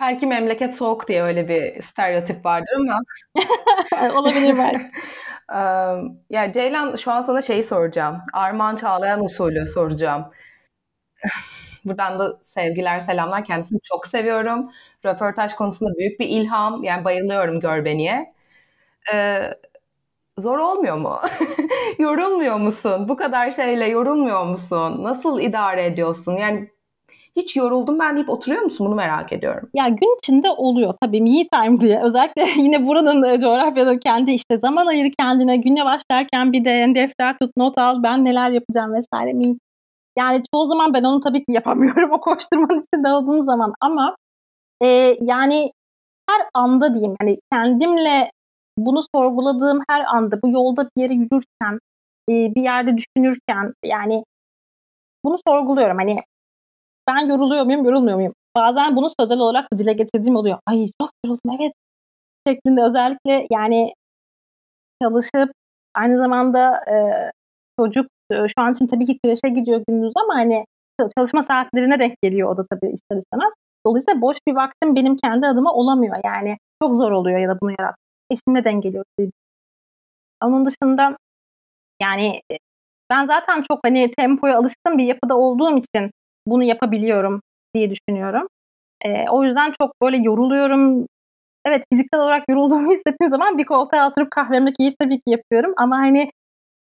Belki memleket soğuk diye öyle bir stereotip vardır ama. Olabilir belki. ya Ceylan şu an sana şeyi soracağım. Armağan Çağlayan usulü soracağım. Buradan da sevgiler, selamlar. Kendisini çok seviyorum. Röportaj konusunda büyük bir ilham. Yani bayılıyorum Görbeni'ye. Ee, zor olmuyor mu? yorulmuyor musun? Bu kadar şeyle yorulmuyor musun? Nasıl idare ediyorsun? Yani hiç yoruldum ben deyip oturuyor musun? Bunu merak ediyorum. Ya gün içinde oluyor tabii me time diye. Özellikle yine buranın e, coğrafyada kendi işte zaman ayır kendine güne başlarken bir de defter tut not al ben neler yapacağım vesaire. Me. Yani çoğu zaman ben onu tabii ki yapamıyorum o koşturmanın içinde olduğum zaman ama e, yani her anda diyeyim yani kendimle bunu sorguladığım her anda bu yolda bir yere yürürken e, bir yerde düşünürken yani bunu sorguluyorum. Hani ben yoruluyor muyum, yorulmuyor muyum? Bazen bunu sözel olarak da dile getirdiğim oluyor. Ay çok yoruldum evet şeklinde özellikle yani çalışıp aynı zamanda e, çocuk e, şu an için tabii ki kreşe gidiyor gündüz ama hani çalışma saatlerine denk geliyor o da tabii ister istemez. Dolayısıyla boş bir vaktim benim kendi adıma olamıyor yani. Çok zor oluyor ya da bunu yarat. Eşimle dengeliyor. Onun dışında yani e, ben zaten çok hani tempoya alışkın bir yapıda olduğum için bunu yapabiliyorum diye düşünüyorum. E, o yüzden çok böyle yoruluyorum. Evet fiziksel olarak yorulduğumu hissettiğim zaman bir koltuğa oturup kahvemle keyif tabii ki yapıyorum ama hani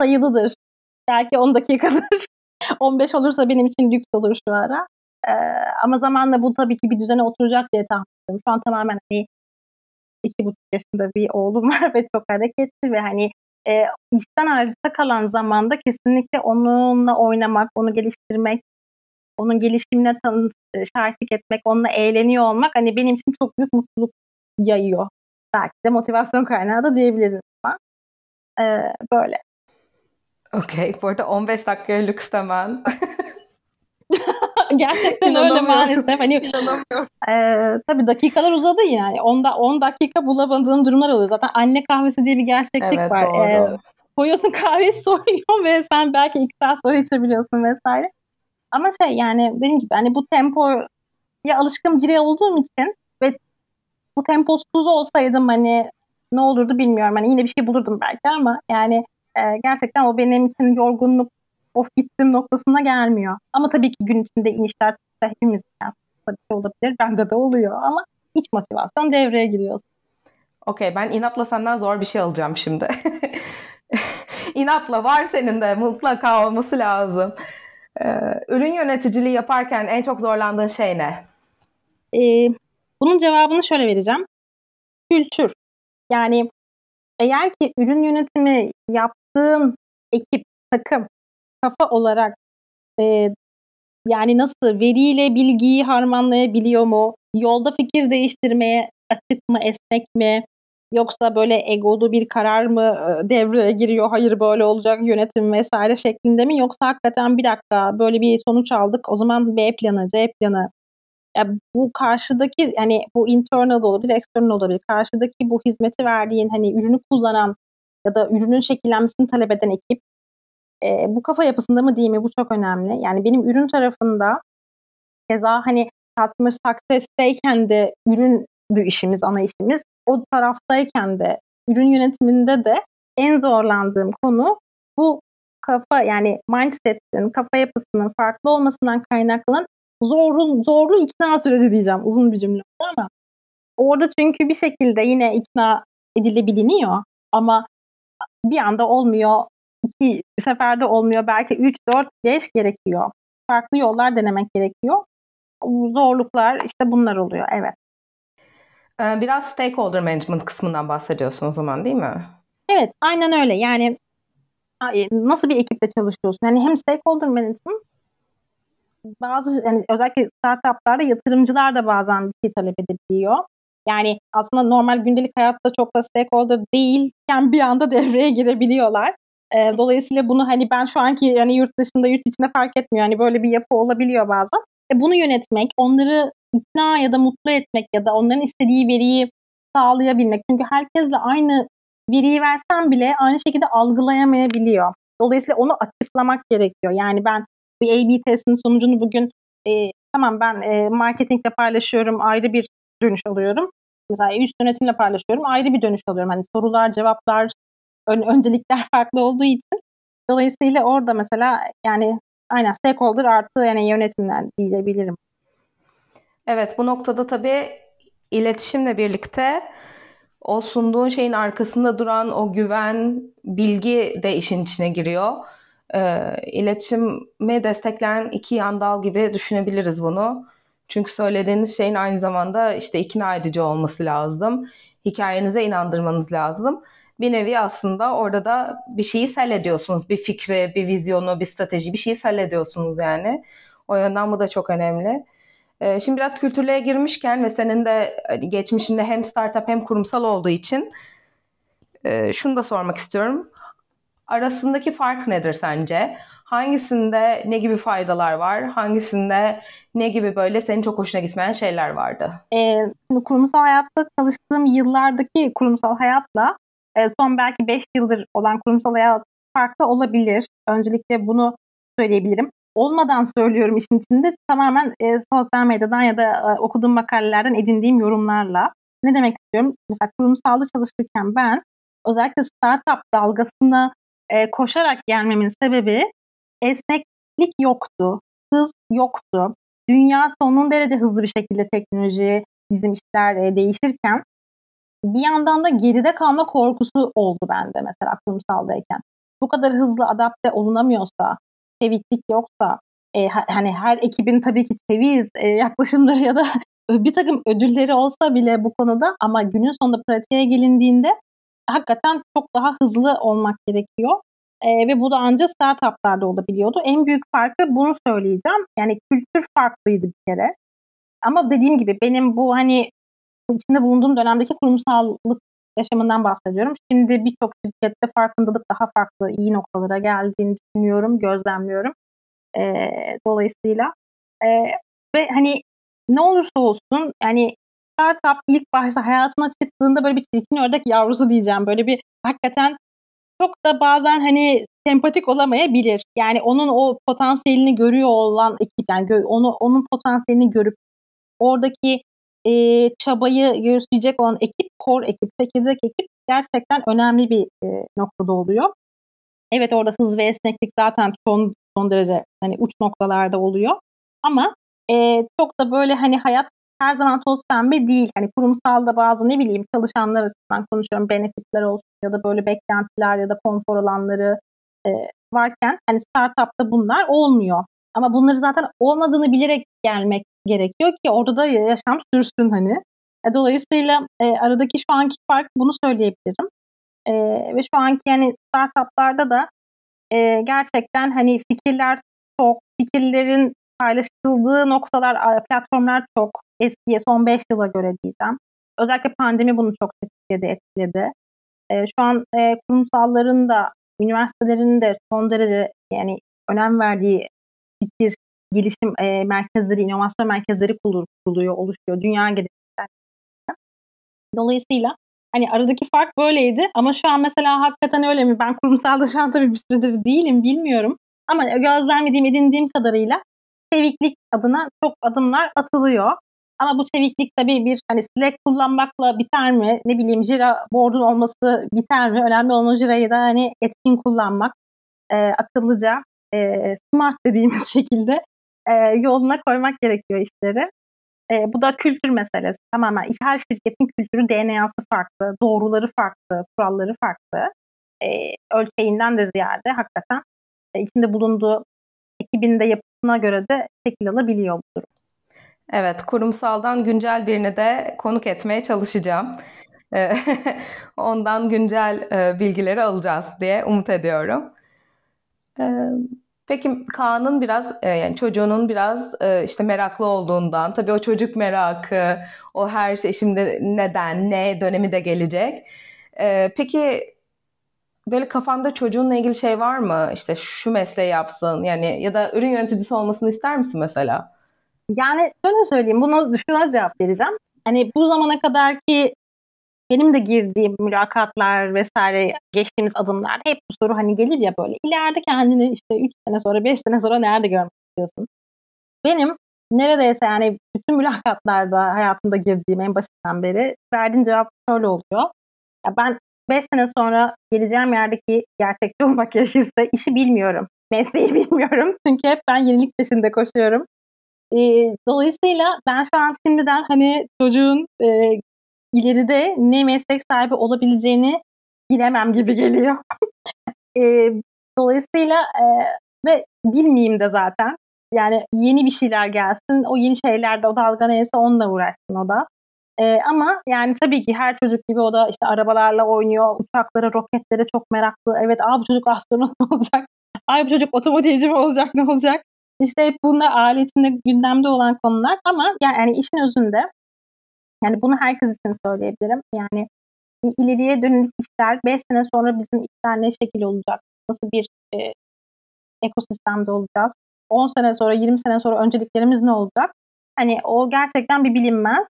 sayılıdır. Belki 10 dakikadır. 15 olursa benim için lüks olur şu ara. Ee, ama zamanla bu tabii ki bir düzene oturacak diye tahmin ediyorum. Şu an tamamen hani iki buçuk yaşında bir oğlum var ve çok hareketli ve hani e, işten ayrıca kalan zamanda kesinlikle onunla oynamak, onu geliştirmek, onun gelişimine tanı, e, şahitlik etmek, onunla eğleniyor olmak hani benim için çok büyük mutluluk yayıyor. Belki de motivasyon kaynağı da diyebiliriz ama e, böyle. Okey. Bu arada 15 dakikaya lüks demen. Gerçekten öyle maalesef. Hani, e, tabii dakikalar uzadı yani. 10 10 dakika bulamadığım durumlar oluyor. Zaten anne kahvesi diye bir gerçeklik evet, var. Doğru. E, koyuyorsun kahveyi soğuyor ve sen belki iki saat sonra içebiliyorsun vesaire. Ama şey yani dediğim gibi hani bu tempoya alışkın biri olduğum için ve bu temposuz olsaydım hani ne olurdu bilmiyorum. Hani yine bir şey bulurdum belki ama yani e, gerçekten o benim için yorgunluk of bittim noktasına gelmiyor. Ama tabii ki gün içinde inişler hepimiz yani, tabii olabilir. Bende de oluyor ama iç motivasyon devreye giriyor. Okey ben inatla senden zor bir şey alacağım şimdi. inatla var senin de mutlaka olması lazım. Ee, ürün yöneticiliği yaparken en çok zorlandığın şey ne? Ee, bunun cevabını şöyle vereceğim. Kültür. Yani eğer ki ürün yönetimi yaptığın ekip, takım, kafa olarak e, yani nasıl veriyle bilgiyi harmanlayabiliyor mu? Yolda fikir değiştirmeye açık mı, esnek mi? Yoksa böyle egolu bir karar mı e, devreye giriyor? Hayır böyle olacak yönetim vesaire şeklinde mi? Yoksa hakikaten bir dakika böyle bir sonuç aldık. O zaman B planı, C planı. Ya bu karşıdaki yani bu internal olabilir, external olabilir. Karşıdaki bu hizmeti verdiğin hani ürünü kullanan ya da ürünün şekillenmesini talep eden ekip e, bu kafa yapısında mı değil mi? Bu çok önemli. Yani benim ürün tarafında keza hani customer success'teyken de ürün işimiz, ana işimiz. O taraftayken de ürün yönetiminde de en zorlandığım konu bu kafa yani mindset'in, kafa yapısının farklı olmasından kaynaklanan zorlu, zorlu ikna süreci diyeceğim. Uzun bir cümle ama orada çünkü bir şekilde yine ikna edilebiliniyor ama bir anda olmuyor iki seferde olmuyor. Belki 3, 4, 5 gerekiyor. Farklı yollar denemek gerekiyor. Zorluklar işte bunlar oluyor. Evet. Ee, biraz stakeholder management kısmından bahsediyorsun o zaman değil mi? Evet, aynen öyle. Yani nasıl bir ekiple çalışıyorsun? Yani hem stakeholder management bazı yani özellikle startuplarda yatırımcılar da bazen bir şey talep edebiliyor. Yani aslında normal gündelik hayatta çok da stakeholder değilken bir anda devreye girebiliyorlar. E, dolayısıyla bunu hani ben şu anki yani yurt dışında yurt içinde fark etmiyor. Hani böyle bir yapı olabiliyor bazen. E, bunu yönetmek, onları ikna ya da mutlu etmek ya da onların istediği veriyi sağlayabilmek. Çünkü herkesle aynı veriyi versen bile aynı şekilde algılayamayabiliyor. Dolayısıyla onu açıklamak gerekiyor. Yani ben bir A-B testinin sonucunu bugün e, tamam ben e, marketingle paylaşıyorum ayrı bir dönüş alıyorum. Mesela üst yönetimle paylaşıyorum ayrı bir dönüş alıyorum. Hani sorular, cevaplar, ön, öncelikler farklı olduğu için. Dolayısıyla orada mesela yani aynen stakeholder artı yani yönetimden diyebilirim. Evet bu noktada tabii iletişimle birlikte o sunduğun şeyin arkasında duran o güven, bilgi de işin içine giriyor. E, iletişimi destekleyen iki yan dal gibi düşünebiliriz bunu. Çünkü söylediğiniz şeyin aynı zamanda işte ikna edici olması lazım. Hikayenize inandırmanız lazım bir nevi aslında orada da bir şeyi sell ediyorsunuz. Bir fikri, bir vizyonu, bir strateji, bir şeyi sell ediyorsunuz yani. O yönden bu da çok önemli. Ee, şimdi biraz kültürlüğe girmişken ve senin de hani, geçmişinde hem startup hem kurumsal olduğu için e, şunu da sormak istiyorum. Arasındaki fark nedir sence? Hangisinde ne gibi faydalar var? Hangisinde ne gibi böyle senin çok hoşuna gitmeyen şeyler vardı? Ee, şimdi kurumsal hayatta çalıştığım yıllardaki kurumsal hayatla e, son belki 5 yıldır olan kurumsal hayat farklı olabilir. Öncelikle bunu söyleyebilirim. Olmadan söylüyorum işin içinde tamamen e, sosyal medyadan ya da e, okuduğum makalelerden edindiğim yorumlarla. Ne demek istiyorum? Mesela kurumsalda çalışırken ben özellikle startup dalgasına e, koşarak gelmemin sebebi esneklik yoktu, hız yoktu. Dünya sonun derece hızlı bir şekilde teknoloji, bizim işler e, değişirken bir yandan da geride kalma korkusu oldu bende mesela kurumsaldayken. Bu kadar hızlı adapte olunamıyorsa, çeviklik yoksa e, hani her ekibin tabii ki çeviz e, yaklaşımları ya da bir takım ödülleri olsa bile bu konuda ama günün sonunda pratiğe gelindiğinde hakikaten çok daha hızlı olmak gerekiyor. E, ve bu da ancak startuplarda olabiliyordu. En büyük farkı bunu söyleyeceğim. Yani kültür farklıydı bir kere. Ama dediğim gibi benim bu hani içinde bulunduğum dönemdeki kurumsallık yaşamından bahsediyorum. Şimdi birçok şirkette farkındalık daha farklı, iyi noktalara geldiğini düşünüyorum, gözlemliyorum. E, dolayısıyla e, ve hani ne olursa olsun yani startup ilk başta hayatına çıktığında böyle bir çirkin ördek yavrusu diyeceğim. Böyle bir hakikaten çok da bazen hani sempatik olamayabilir. Yani onun o potansiyelini görüyor olan ekip yani onu onun potansiyelini görüp oradaki e, çabayı gösterecek olan ekip, core ekip, çekirdek ekip gerçekten önemli bir e, noktada oluyor. Evet orada hız ve esneklik zaten son son derece hani uç noktalarda oluyor. Ama e, çok da böyle hani hayat her zaman toz pembe değil. Hani kurumsalda bazı ne bileyim çalışanlar açısından konuşuyorum benefitler olsun ya da böyle beklentiler ya da konfor alanları e, varken hani startupta bunlar olmuyor. Ama bunları zaten olmadığını bilerek gelmek gerekiyor ki orada da yaşam sürsün hani. E, dolayısıyla e, aradaki şu anki fark bunu söyleyebilirim. E, ve şu anki yani startuplarda da e, gerçekten hani fikirler çok, fikirlerin paylaşıldığı noktalar, platformlar çok eskiye son 5 yıla göre diyeceğim. Özellikle pandemi bunu çok etkiledi, etkiledi. E, şu an e, kurumsalların da, üniversitelerin de son derece yani önem verdiği fikir, gelişim e, merkezleri, inovasyon merkezleri kuruluyor, oluşuyor. Dünya genelinde. Dolayısıyla hani aradaki fark böyleydi ama şu an mesela hakikaten öyle mi? Ben kurumsalda şu an tabii bir süredir değilim, bilmiyorum. Ama gözlemlediğim, edindiğim kadarıyla çeviklik adına çok adımlar atılıyor. Ama bu çeviklik tabii bir hani Slack kullanmakla biter mi? Ne bileyim Jira board'un olması biter mi? Önemli olan Jira'yı da hani etkin kullanmak, e, akıllıca, e, smart dediğimiz şekilde e, yoluna koymak gerekiyor işleri. E, bu da kültür meselesi. Tamamen her şirketin kültürü DNA'sı farklı, doğruları farklı, kuralları farklı. E, ölçeğinden de ziyade hakikaten e, içinde bulunduğu ekibinde yapısına göre de şekil alabiliyor bu durum. Evet, kurumsaldan güncel birini de konuk etmeye çalışacağım. E, ondan güncel e, bilgileri alacağız diye umut ediyorum. E, peki Kaan'ın biraz yani çocuğunun biraz işte meraklı olduğundan, tabii o çocuk merakı, o her şey şimdi neden, ne dönemi de gelecek. Peki böyle kafanda çocuğunla ilgili şey var mı? İşte şu mesleği yapsın yani ya da ürün yöneticisi olmasını ister misin mesela? Yani şöyle söyleyeyim, bunu şuna cevap vereceğim. Hani bu zamana kadar ki benim de girdiğim mülakatlar vesaire geçtiğimiz adımlar hep bu soru hani gelir ya böyle. İleride kendini işte 3 sene sonra 5 sene sonra nerede görmek istiyorsun? Benim neredeyse yani bütün mülakatlarda hayatımda girdiğim en başından beri verdiğim cevap şöyle oluyor. Ya ben 5 sene sonra geleceğim yerdeki gerçekçi olmak gerekirse işi bilmiyorum. Mesleği bilmiyorum. Çünkü hep ben yenilik peşinde koşuyorum. E, dolayısıyla ben şu an şimdiden hani çocuğun e, ileride ne meslek sahibi olabileceğini bilemem gibi geliyor. e, dolayısıyla e, ve bilmeyeyim de zaten. Yani yeni bir şeyler gelsin, o yeni şeylerde o dalga neyse onunla uğraşsın o da. E, ama yani tabii ki her çocuk gibi o da işte arabalarla oynuyor, uçaklara, roketlere çok meraklı. Evet, aa bu çocuk astronot mu olacak? Ay bu çocuk otomotivci mi olacak, ne olacak? İşte hep bunlar aile içinde gündemde olan konular ama yani, yani işin özünde yani bunu herkes için söyleyebilirim. Yani ileriye dönük işler 5 sene sonra bizim işler ne şekil olacak? Nasıl bir e, ekosistemde olacağız? 10 sene sonra, 20 sene sonra önceliklerimiz ne olacak? Hani o gerçekten bir bilinmez.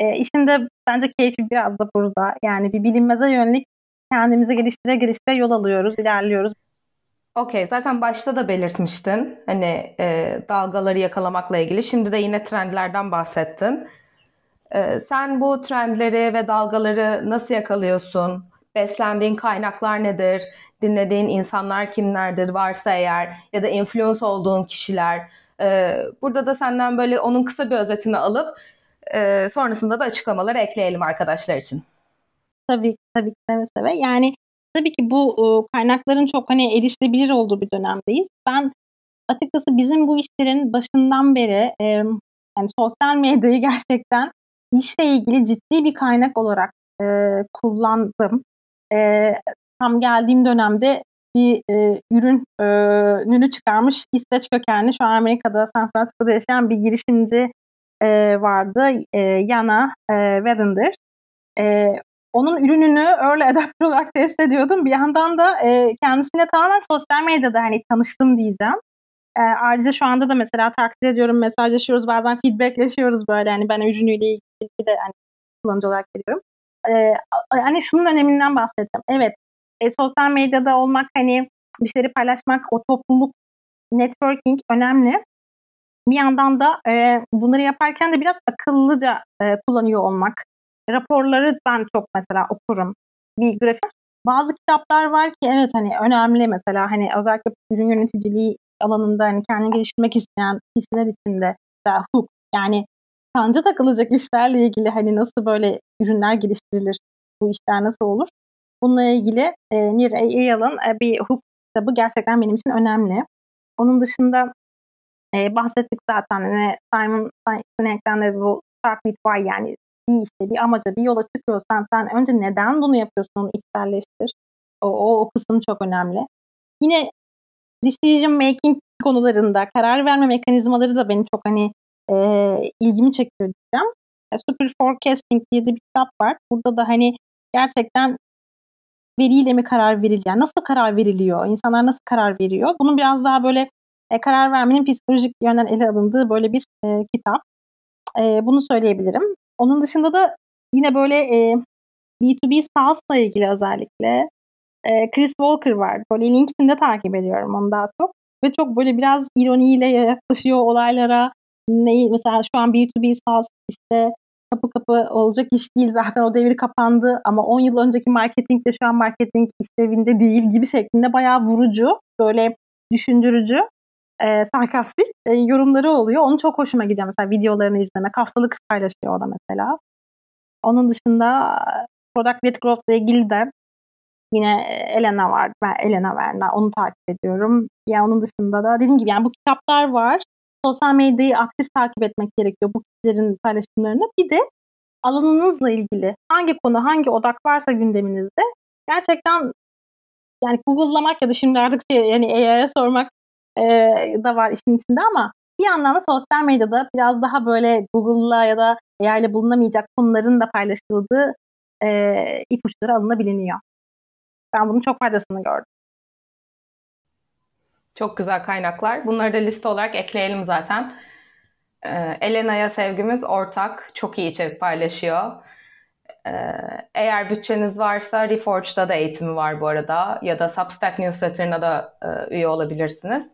E, işin de bence keyfi biraz da burada. Yani bir bilinmeze yönelik kendimizi geliştire geliştire yol alıyoruz, ilerliyoruz. Okey, zaten başta da belirtmiştin hani e, dalgaları yakalamakla ilgili. Şimdi de yine trendlerden bahsettin. E, sen bu trendleri ve dalgaları nasıl yakalıyorsun? Beslendiğin kaynaklar nedir? Dinlediğin insanlar kimlerdir varsa eğer ya da influence olduğun kişiler. E, burada da senden böyle onun kısa bir özetini alıp e, sonrasında da açıklamaları ekleyelim arkadaşlar için. Tabii tabii seve seve. Yani tabii ki bu kaynakların çok hani erişilebilir olduğu bir dönemdeyiz. Ben açıkçası bizim bu işlerin başından beri yani sosyal medyayı gerçekten işle ilgili ciddi bir kaynak olarak e, kullandım. E, tam geldiğim dönemde bir e, ürün e, ürünü çıkarmış İsveç kökenli şu an Amerika'da San Francisco'da yaşayan bir girişimci e, vardı. E, Yana e, Wedender. E, onun ürününü early adapter olarak test ediyordum. Bir yandan da e, kendisine tamamen sosyal medyada hani tanıştım diyeceğim. E, ayrıca şu anda da mesela takdir ediyorum, mesajlaşıyoruz, bazen feedbackleşiyoruz böyle. Hani ben ürünüyle ilgili de hani, kullanıcı olarak geliyorum. E, hani şunun öneminden bahsettim. Evet, e, sosyal medyada olmak, hani bir şeyleri paylaşmak, o topluluk, networking önemli. Bir yandan da e, bunları yaparken de biraz akıllıca e, kullanıyor olmak. Raporları ben çok mesela okurum. Bir grafik. Bazı kitaplar var ki evet hani önemli mesela hani özellikle ürün yöneticiliği alanında hani kendini geliştirmek isteyen kişiler için de mesela hook yani kanca takılacak işlerle ilgili hani nasıl böyle ürünler geliştirilir, bu işler nasıl olur? Bununla ilgili e, Nir Eyal'ın e, bir hook kitabı gerçekten benim için önemli. Onun dışında e, bahsettik zaten hani Simon Sinek'ten de bu Start with Why yani bir işte bir amaca bir yola çıkıyorsan sen önce neden bunu yapıyorsun onu içselleştir. O, o, o kısım çok önemli. Yine decision making konularında karar verme mekanizmaları da beni çok hani e, ilgimi çekiyor diyeceğim. E, Super Forecasting diye de bir kitap var. Burada da hani gerçekten veriyle mi karar veriliyor? Yani nasıl karar veriliyor? İnsanlar nasıl karar veriyor? Bunun biraz daha böyle e, karar vermenin psikolojik yönden ele alındığı böyle bir e, kitap. E, bunu söyleyebilirim. Onun dışında da yine böyle e, B2B SaaS'la ilgili özellikle e, Chris Walker var. Böyle LinkedIn'de takip ediyorum onu daha çok. Ve çok böyle biraz ironiyle yaklaşıyor olaylara. Neyi, mesela şu an B2B SaaS işte kapı kapı olacak iş değil zaten o devir kapandı ama 10 yıl önceki marketing de şu an marketing işlevinde değil gibi şeklinde bayağı vurucu, böyle düşündürücü, e, sarkastik e, yorumları oluyor. Onu çok hoşuma gidiyor mesela videolarını izlemek. Haftalık paylaşıyor o da mesela. Onun dışında Product Led Growth ile ilgili de yine Elena var. Ben Elena Werner. Onu takip ediyorum. Ya onun dışında da dediğim gibi yani bu kitaplar var sosyal medyayı aktif takip etmek gerekiyor bu kişilerin paylaşımlarını. Bir de alanınızla ilgili hangi konu, hangi odak varsa gündeminizde gerçekten yani Google'lamak ya da şimdi artık şey, yani AI'ya sormak e, da var işin içinde ama bir yandan da sosyal medyada biraz daha böyle Google'la ya da AI ile bulunamayacak konuların da paylaşıldığı e, ipuçları alınabiliyor. Ben bunun çok faydasını gördüm. Çok güzel kaynaklar. Bunları da liste olarak ekleyelim zaten. Ee, Elena'ya sevgimiz ortak. Çok iyi içerik paylaşıyor. Ee, eğer bütçeniz varsa Reforge'da da eğitimi var bu arada. Ya da Substack Newsletter'ına da e, üye olabilirsiniz.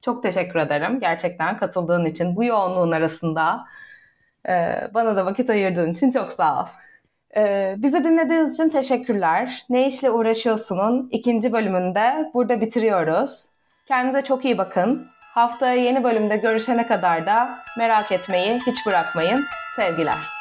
Çok teşekkür ederim gerçekten katıldığın için. Bu yoğunluğun arasında e, bana da vakit ayırdığın için çok sağ ol. Ee, bizi dinlediğiniz için teşekkürler. Ne işle uğraşıyorsunun ikinci bölümünde burada bitiriyoruz. Kendinize çok iyi bakın. Haftaya yeni bölümde görüşene kadar da merak etmeyi hiç bırakmayın. Sevgiler.